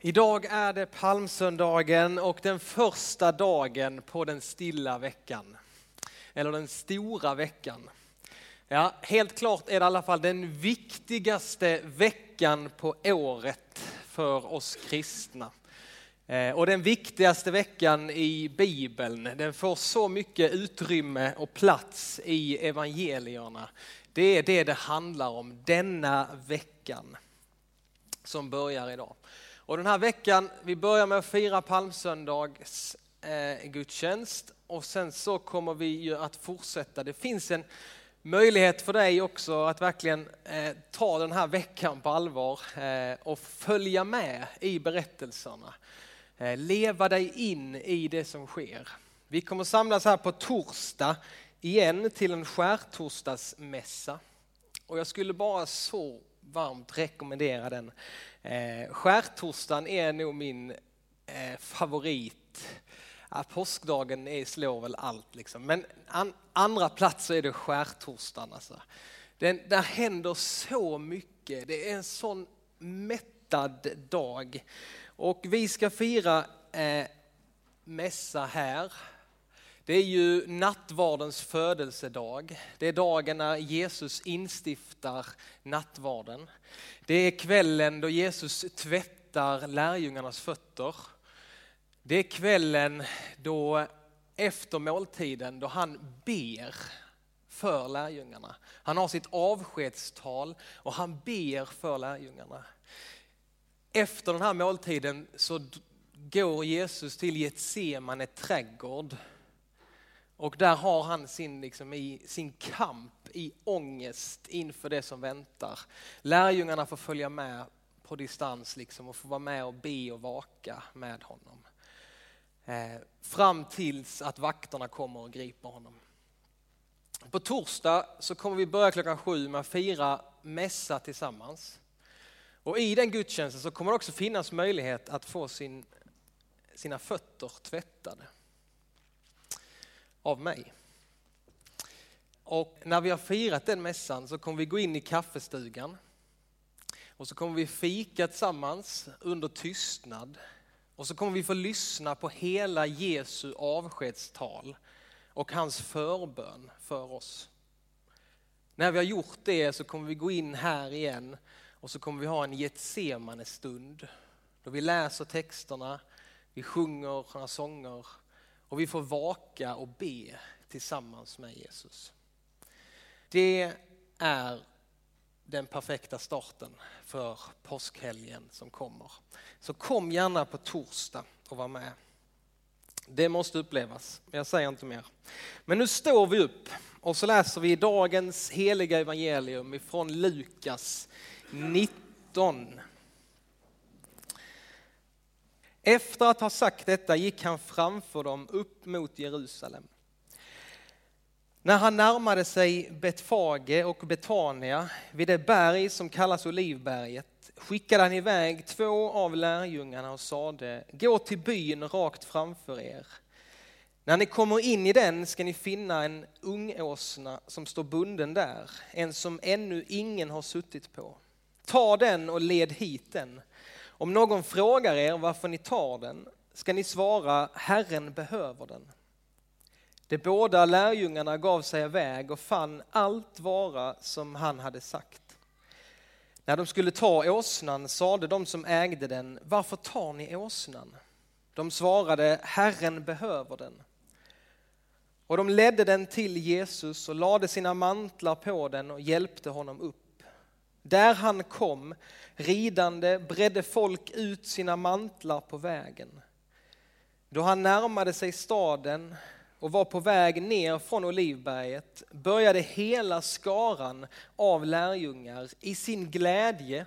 Idag är det palmsöndagen och den första dagen på den stilla veckan. Eller den stora veckan. Ja, helt klart är det i alla fall den viktigaste veckan på året för oss kristna. Eh, och den viktigaste veckan i Bibeln, den får så mycket utrymme och plats i evangelierna. Det är det det handlar om denna veckan som börjar idag. Och den här veckan, vi börjar med att fira palmsöndags eh, gudstjänst och sen så kommer vi ju att fortsätta. Det finns en möjlighet för dig också att verkligen eh, ta den här veckan på allvar eh, och följa med i berättelserna. Eh, leva dig in i det som sker. Vi kommer samlas här på torsdag igen till en skärtorsdagsmässa. Och jag skulle bara så varmt rekommendera den. Eh, skärtorsdagen är nog min eh, favorit. Ja, påskdagen är, slår väl allt liksom. Men an, andra plats så är det skärtorsdagen. Alltså. Den, där händer så mycket. Det är en sån mättad dag. Och vi ska fira eh, mässa här det är ju nattvardens födelsedag. Det är dagen när Jesus instiftar nattvarden. Det är kvällen då Jesus tvättar lärjungarnas fötter. Det är kvällen då efter måltiden då han ber för lärjungarna. Han har sitt avskedstal och han ber för lärjungarna. Efter den här måltiden så går Jesus till Getsemane trädgård och där har han sin, liksom, i, sin kamp i ångest inför det som väntar. Lärjungarna får följa med på distans liksom, och får vara med och be och vaka med honom. Eh, fram tills att vakterna kommer och griper honom. På torsdag så kommer vi börja klockan sju med att fira mässa tillsammans. Och i den gudstjänsten så kommer det också finnas möjlighet att få sin, sina fötter tvättade av mig. Och när vi har firat den mässan så kommer vi gå in i kaffestugan och så kommer vi fika tillsammans under tystnad och så kommer vi få lyssna på hela Jesu avskedstal och hans förbön för oss. När vi har gjort det så kommer vi gå in här igen och så kommer vi ha en Getsemane stund då vi läser texterna, vi sjunger några sånger och vi får vaka och be tillsammans med Jesus. Det är den perfekta starten för påskhelgen som kommer. Så kom gärna på torsdag och var med. Det måste upplevas, jag säger inte mer. Men nu står vi upp och så läser vi dagens heliga evangelium ifrån Lukas 19. Efter att ha sagt detta gick han framför dem upp mot Jerusalem. När han närmade sig Betfage och Betania vid det berg som kallas Olivberget skickade han iväg två av lärjungarna och sade, gå till byn rakt framför er. När ni kommer in i den ska ni finna en ungåsna som står bunden där, en som ännu ingen har suttit på. Ta den och led hit den. Om någon frågar er varför ni tar den ska ni svara Herren behöver den. De båda lärjungarna gav sig iväg och fann allt vara som han hade sagt. När de skulle ta åsnan sade de som ägde den, varför tar ni åsnan? De svarade, Herren behöver den. Och de ledde den till Jesus och lade sina mantlar på den och hjälpte honom upp. Där han kom ridande bredde folk ut sina mantlar på vägen. Då han närmade sig staden och var på väg ner från Olivberget började hela skaran av lärjungar i sin glädje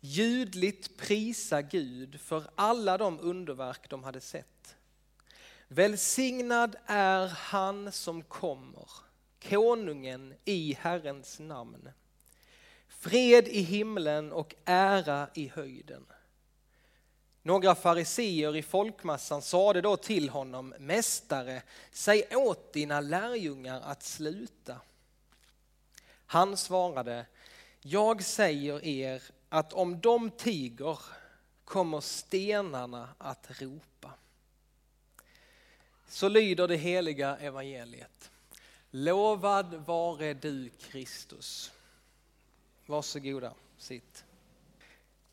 ljudligt prisa Gud för alla de underverk de hade sett. Välsignad är han som kommer, konungen i Herrens namn. Fred i himlen och ära i höjden. Några fariseer i folkmassan sade då till honom, Mästare, säg åt dina lärjungar att sluta. Han svarade, jag säger er att om de tiger kommer stenarna att ropa. Så lyder det heliga evangeliet. Lovad vare du Kristus. Varsågoda, sitt.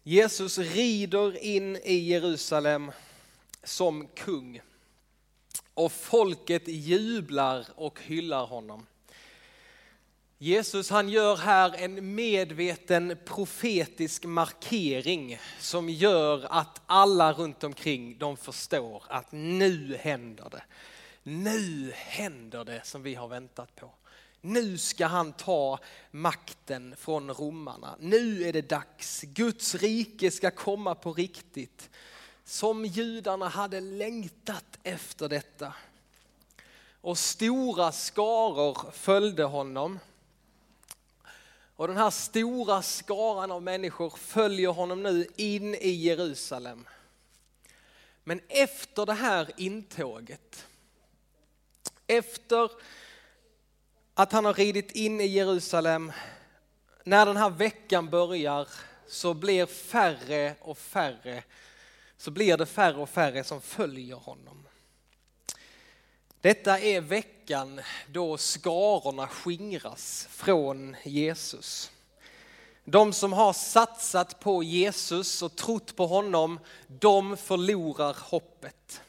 Jesus rider in i Jerusalem som kung och folket jublar och hyllar honom. Jesus han gör här en medveten profetisk markering som gör att alla runt omkring de förstår att nu händer det. Nu händer det som vi har väntat på. Nu ska han ta makten från romarna. Nu är det dags. Guds rike ska komma på riktigt. Som judarna hade längtat efter detta. Och stora skaror följde honom. Och den här stora skaran av människor följer honom nu in i Jerusalem. Men efter det här intåget, efter att han har ridit in i Jerusalem, när den här veckan börjar så blir färre och färre, så blir det färre och färre som följer honom. Detta är veckan då skarorna skingras från Jesus. De som har satsat på Jesus och trott på honom, de förlorar hoppet.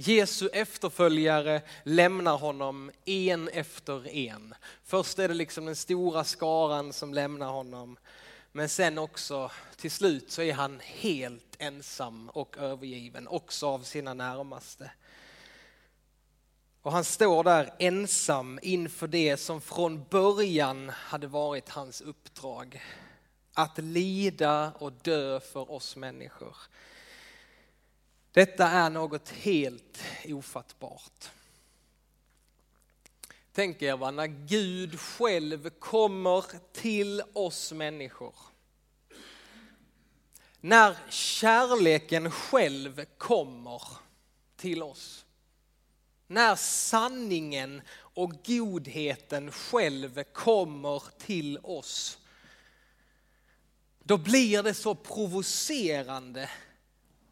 Jesu efterföljare lämnar honom en efter en. Först är det liksom den stora skaran som lämnar honom. Men sen också till slut så är han helt ensam och övergiven, också av sina närmaste. Och han står där ensam inför det som från början hade varit hans uppdrag. Att lida och dö för oss människor. Detta är något helt ofattbart. Tänk er vad när Gud själv kommer till oss människor. När kärleken själv kommer till oss. När sanningen och godheten själv kommer till oss. Då blir det så provocerande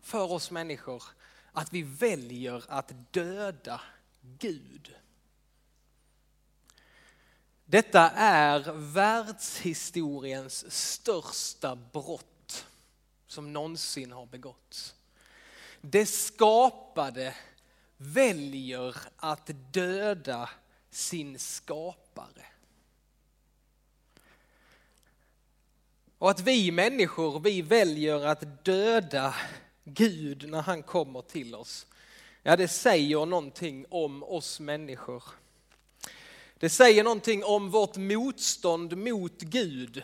för oss människor att vi väljer att döda Gud. Detta är världshistoriens största brott som någonsin har begåtts. Det skapade väljer att döda sin skapare. Och att vi människor, vi väljer att döda Gud när han kommer till oss. Ja, det säger någonting om oss människor. Det säger någonting om vårt motstånd mot Gud.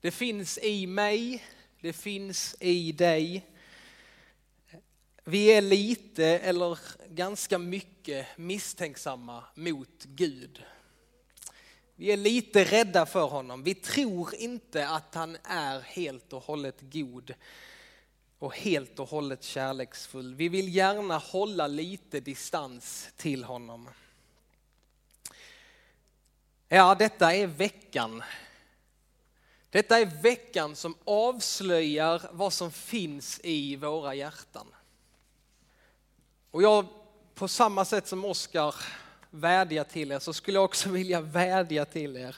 Det finns i mig, det finns i dig. Vi är lite eller ganska mycket misstänksamma mot Gud. Vi är lite rädda för honom. Vi tror inte att han är helt och hållet god och helt och hållet kärleksfull. Vi vill gärna hålla lite distans till honom. Ja, detta är veckan. Detta är veckan som avslöjar vad som finns i våra hjärtan. Och jag, på samma sätt som Oskar vädjar till er, så skulle jag också vilja vädja till er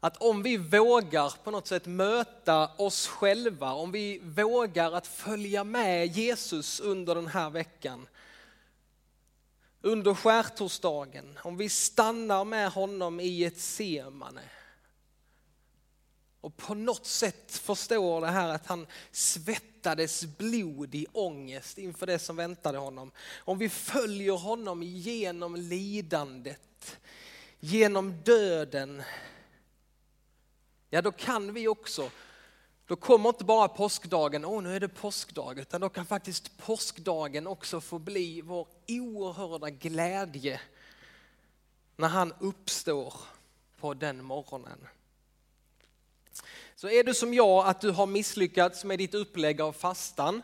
att om vi vågar på något sätt möta oss själva, om vi vågar att följa med Jesus under den här veckan, under skärtorsdagen, om vi stannar med honom i ett semane och på något sätt förstår det här att han svettades blod i ångest inför det som väntade honom. Om vi följer honom genom lidandet, genom döden, ja då kan vi också, då kommer inte bara påskdagen, åh nu är det påskdag, utan då kan faktiskt påskdagen också få bli vår oerhörda glädje när han uppstår på den morgonen. Så är du som jag att du har misslyckats med ditt upplägg av fastan,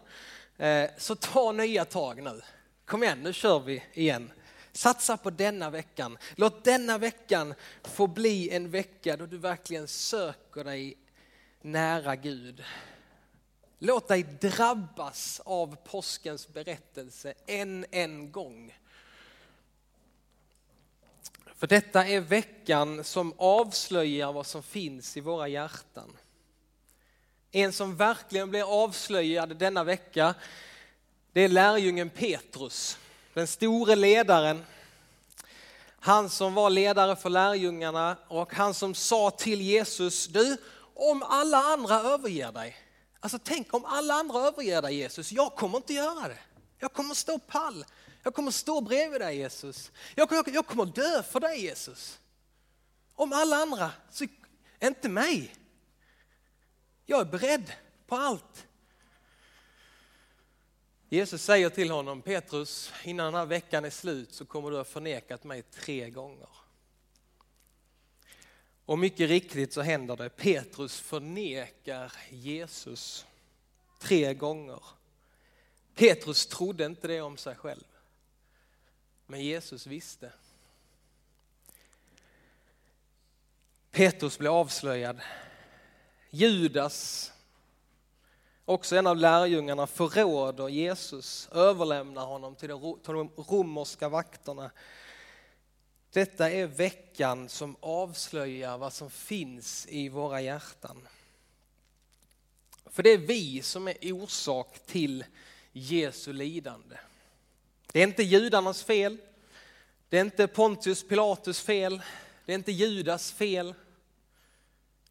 eh, så ta nya tag nu. Kom igen, nu kör vi igen. Satsa på denna veckan. Låt denna veckan få bli en vecka då du verkligen söker dig nära Gud. Låt dig drabbas av påskens berättelse än en gång. För detta är veckan som avslöjar vad som finns i våra hjärtan. En som verkligen blir avslöjad denna vecka, det är lärjungen Petrus, den store ledaren. Han som var ledare för lärjungarna och han som sa till Jesus, du om alla andra överger dig, alltså tänk om alla andra överger dig Jesus, jag kommer inte göra det. Jag kommer stå pall, jag kommer stå bredvid dig Jesus. Jag, jag, jag kommer dö för dig Jesus. Om alla andra, så inte mig. Jag är beredd på allt. Jesus säger till honom, Petrus, innan den här veckan är slut så kommer du ha förnekat mig tre gånger. Och mycket riktigt så händer det. Petrus förnekar Jesus tre gånger. Petrus trodde inte det om sig själv. Men Jesus visste. Petrus blev avslöjad. Judas, också en av lärjungarna, förråder Jesus, överlämnar honom till de romerska vakterna. Detta är veckan som avslöjar vad som finns i våra hjärtan. För det är vi som är orsak till Jesu lidande. Det är inte judarnas fel. Det är inte Pontius Pilatus fel. Det är inte Judas fel.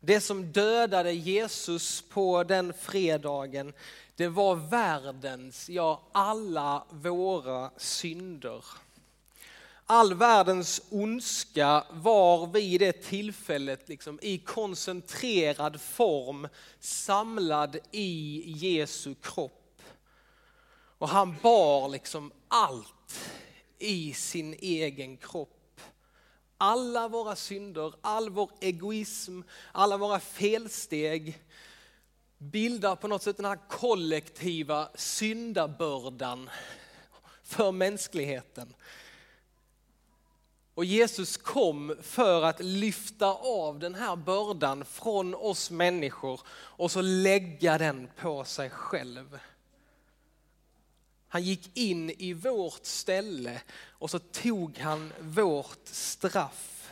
Det som dödade Jesus på den fredagen, det var världens, ja alla våra synder. All världens ondska var vid det tillfället liksom i koncentrerad form samlad i Jesu kropp. Och han bar liksom allt i sin egen kropp. Alla våra synder, all vår egoism, alla våra felsteg bildar på något sätt den här kollektiva syndabördan för mänskligheten. Och Jesus kom för att lyfta av den här bördan från oss människor och så lägga den på sig själv. Han gick in i vårt ställe och så tog han vårt straff.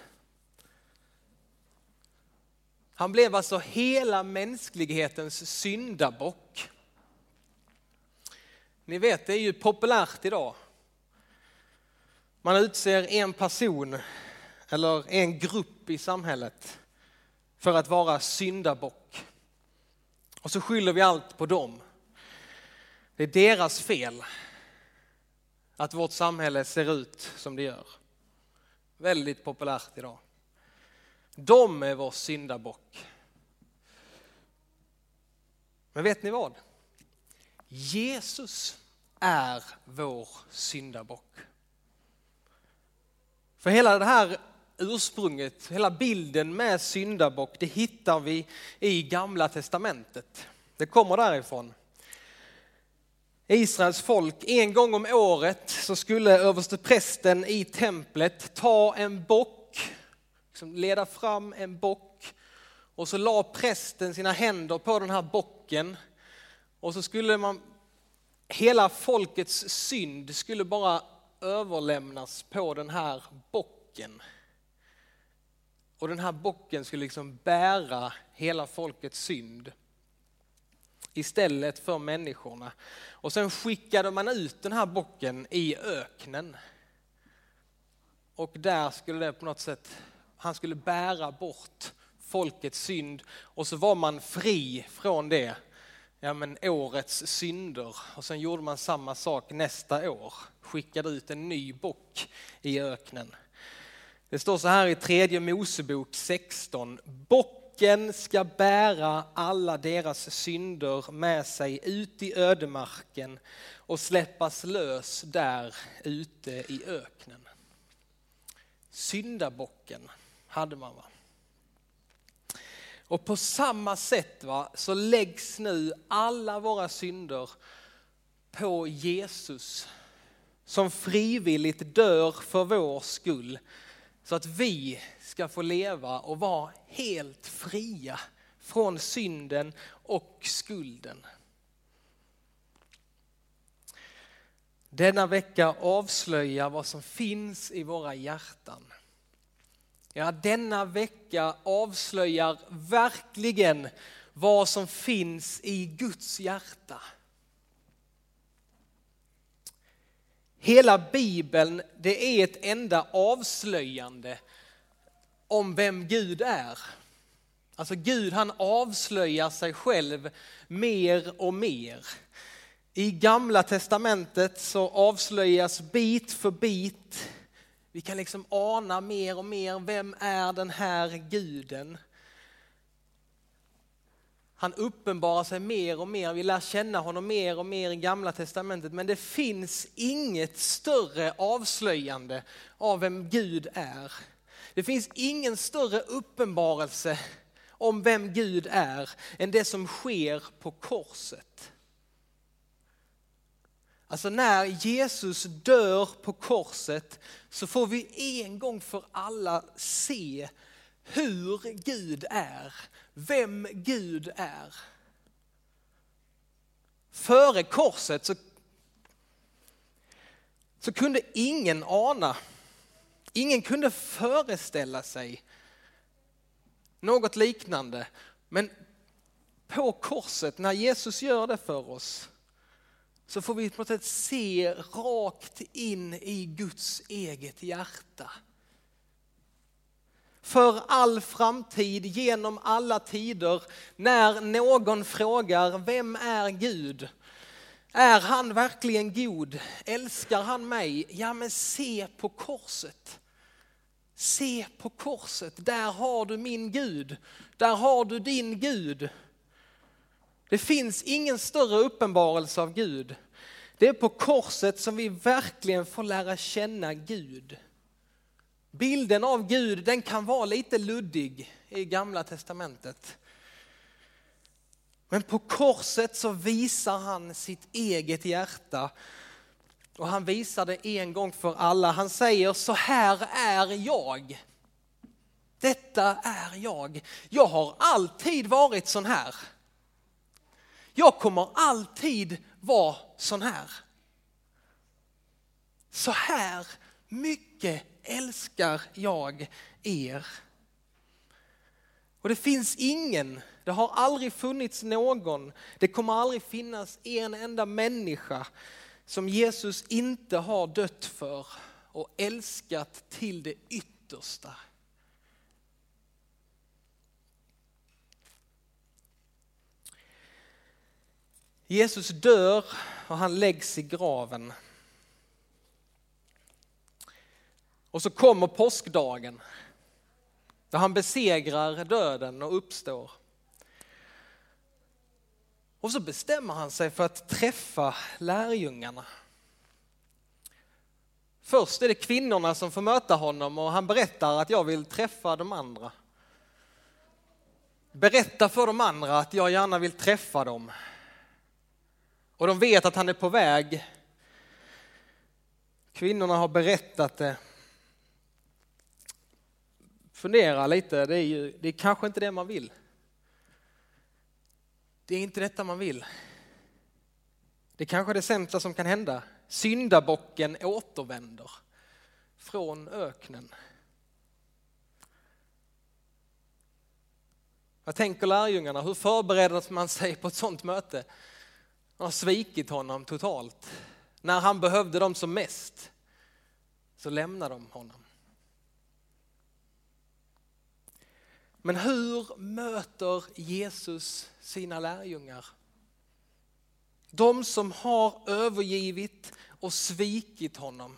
Han blev alltså hela mänsklighetens syndabock. Ni vet, det är ju populärt idag. Man utser en person eller en grupp i samhället för att vara syndabock. Och så skyller vi allt på dem. Det är deras fel att vårt samhälle ser ut som det gör. Väldigt populärt idag. De är vår syndabock. Men vet ni vad? Jesus är vår syndabock. För hela det här ursprunget, hela bilden med syndabock, det hittar vi i gamla testamentet. Det kommer därifrån. Israels folk, en gång om året så skulle översteprästen i templet ta en bock, liksom leda fram en bock och så la prästen sina händer på den här bocken och så skulle man, hela folkets synd skulle bara överlämnas på den här bocken. Och den här bocken skulle liksom bära hela folkets synd istället för människorna. Och sen skickade man ut den här bocken i öknen. Och där skulle det på något sätt, han skulle bära bort folkets synd och så var man fri från det, ja men årets synder. Och sen gjorde man samma sak nästa år, skickade ut en ny bock i öknen. Det står så här i tredje Mosebok 16, bock Bocken ska bära alla deras synder med sig ut i ödemarken och släppas lös där ute i öknen. Syndabocken hade man va. Och på samma sätt va, så läggs nu alla våra synder på Jesus som frivilligt dör för vår skull så att vi ska få leva och vara helt fria från synden och skulden. Denna vecka avslöjar vad som finns i våra hjärtan. Ja, denna vecka avslöjar verkligen vad som finns i Guds hjärta. Hela Bibeln, det är ett enda avslöjande om vem Gud är. Alltså Gud han avslöjar sig själv mer och mer. I gamla testamentet så avslöjas bit för bit. Vi kan liksom ana mer och mer, vem är den här guden? Han uppenbarar sig mer och mer, vi lär känna honom mer och mer i gamla testamentet. Men det finns inget större avslöjande av vem Gud är. Det finns ingen större uppenbarelse om vem Gud är än det som sker på korset. Alltså när Jesus dör på korset så får vi en gång för alla se hur Gud är, vem Gud är. Före korset så, så kunde ingen ana, ingen kunde föreställa sig något liknande. Men på korset, när Jesus gör det för oss, så får vi på något sätt se rakt in i Guds eget hjärta. För all framtid, genom alla tider, när någon frågar vem är Gud? Är han verkligen god? Älskar han mig? Ja men se på korset. Se på korset, där har du min Gud. Där har du din Gud. Det finns ingen större uppenbarelse av Gud. Det är på korset som vi verkligen får lära känna Gud. Bilden av Gud den kan vara lite luddig i gamla testamentet. Men på korset så visar han sitt eget hjärta och han visar det en gång för alla. Han säger så här är jag. Detta är jag. Jag har alltid varit sån här. Jag kommer alltid vara sån här. Så här mycket älskar jag er. Och det finns ingen, det har aldrig funnits någon, det kommer aldrig finnas en enda människa som Jesus inte har dött för och älskat till det yttersta. Jesus dör och han läggs i graven. Och så kommer påskdagen där han besegrar döden och uppstår. Och så bestämmer han sig för att träffa lärjungarna. Först är det kvinnorna som får möta honom och han berättar att jag vill träffa de andra. Berätta för de andra att jag gärna vill träffa dem. Och de vet att han är på väg. Kvinnorna har berättat det. Fundera lite, det är, ju, det är kanske inte det man vill. Det är inte detta man vill. Det är kanske är det sämsta som kan hända. Syndabocken återvänder från öknen. Vad tänker lärjungarna? Hur förbereder man sig på ett sådant möte? Man har svikit honom totalt. När han behövde dem som mest så lämnar de honom. Men hur möter Jesus sina lärjungar? De som har övergivit och svikit honom.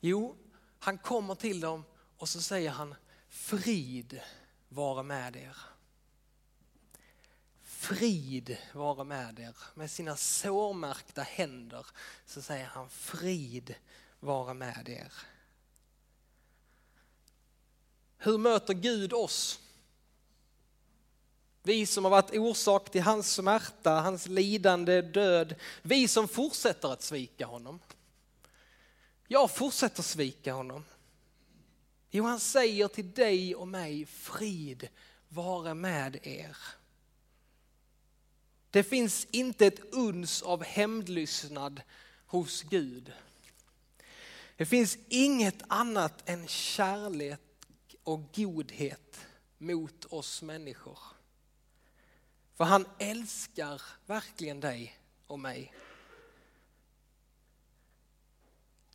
Jo, han kommer till dem och så säger han frid vara med er. Frid vara med er. Med sina sårmärkta händer så säger han frid vara med er. Hur möter Gud oss? Vi som har varit orsak till hans smärta, hans lidande, död. Vi som fortsätter att svika honom. Jag fortsätter svika honom. Jo, han säger till dig och mig, frid vare med er. Det finns inte ett uns av hämndlystnad hos Gud. Det finns inget annat än kärlek och godhet mot oss människor. För han älskar verkligen dig och mig.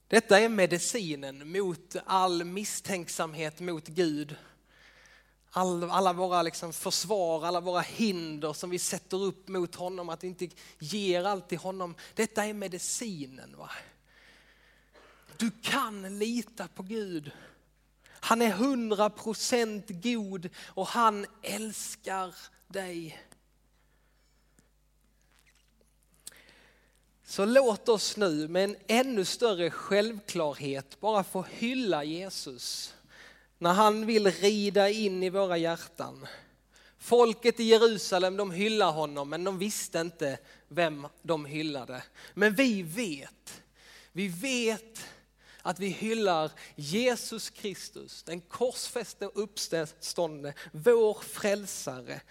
Detta är medicinen mot all misstänksamhet mot Gud. All, alla våra liksom försvar, alla våra hinder som vi sätter upp mot honom, att vi inte ger allt till honom. Detta är medicinen. Va? Du kan lita på Gud. Han är hundra procent god och han älskar dig. Så låt oss nu med en ännu större självklarhet bara få hylla Jesus när han vill rida in i våra hjärtan. Folket i Jerusalem de hyllar honom men de visste inte vem de hyllade. Men vi vet, vi vet att vi hyllar Jesus Kristus, den korsfäste och uppståndne, vår frälsare.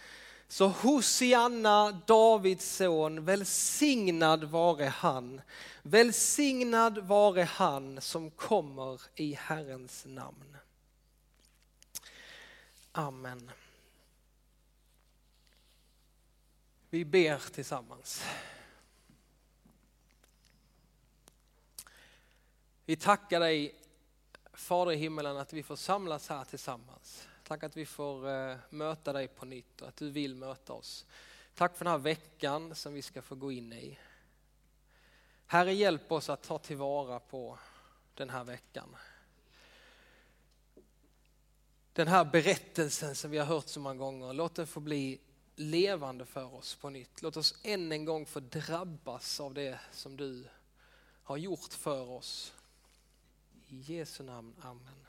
Så Hosianna, Davids son, välsignad vare han. Välsignad vare han som kommer i Herrens namn. Amen. Vi ber tillsammans. Vi tackar dig Fader i himmelen att vi får samlas här tillsammans. Tack att vi får eh, möta dig på nytt och att du vill möta oss. Tack för den här veckan som vi ska få gå in i. Herre hjälp oss att ta tillvara på den här veckan. Den här berättelsen som vi har hört så många gånger, låt den få bli levande för oss på nytt. Låt oss än en gång få drabbas av det som du har gjort för oss. I Jesu namn, Amen.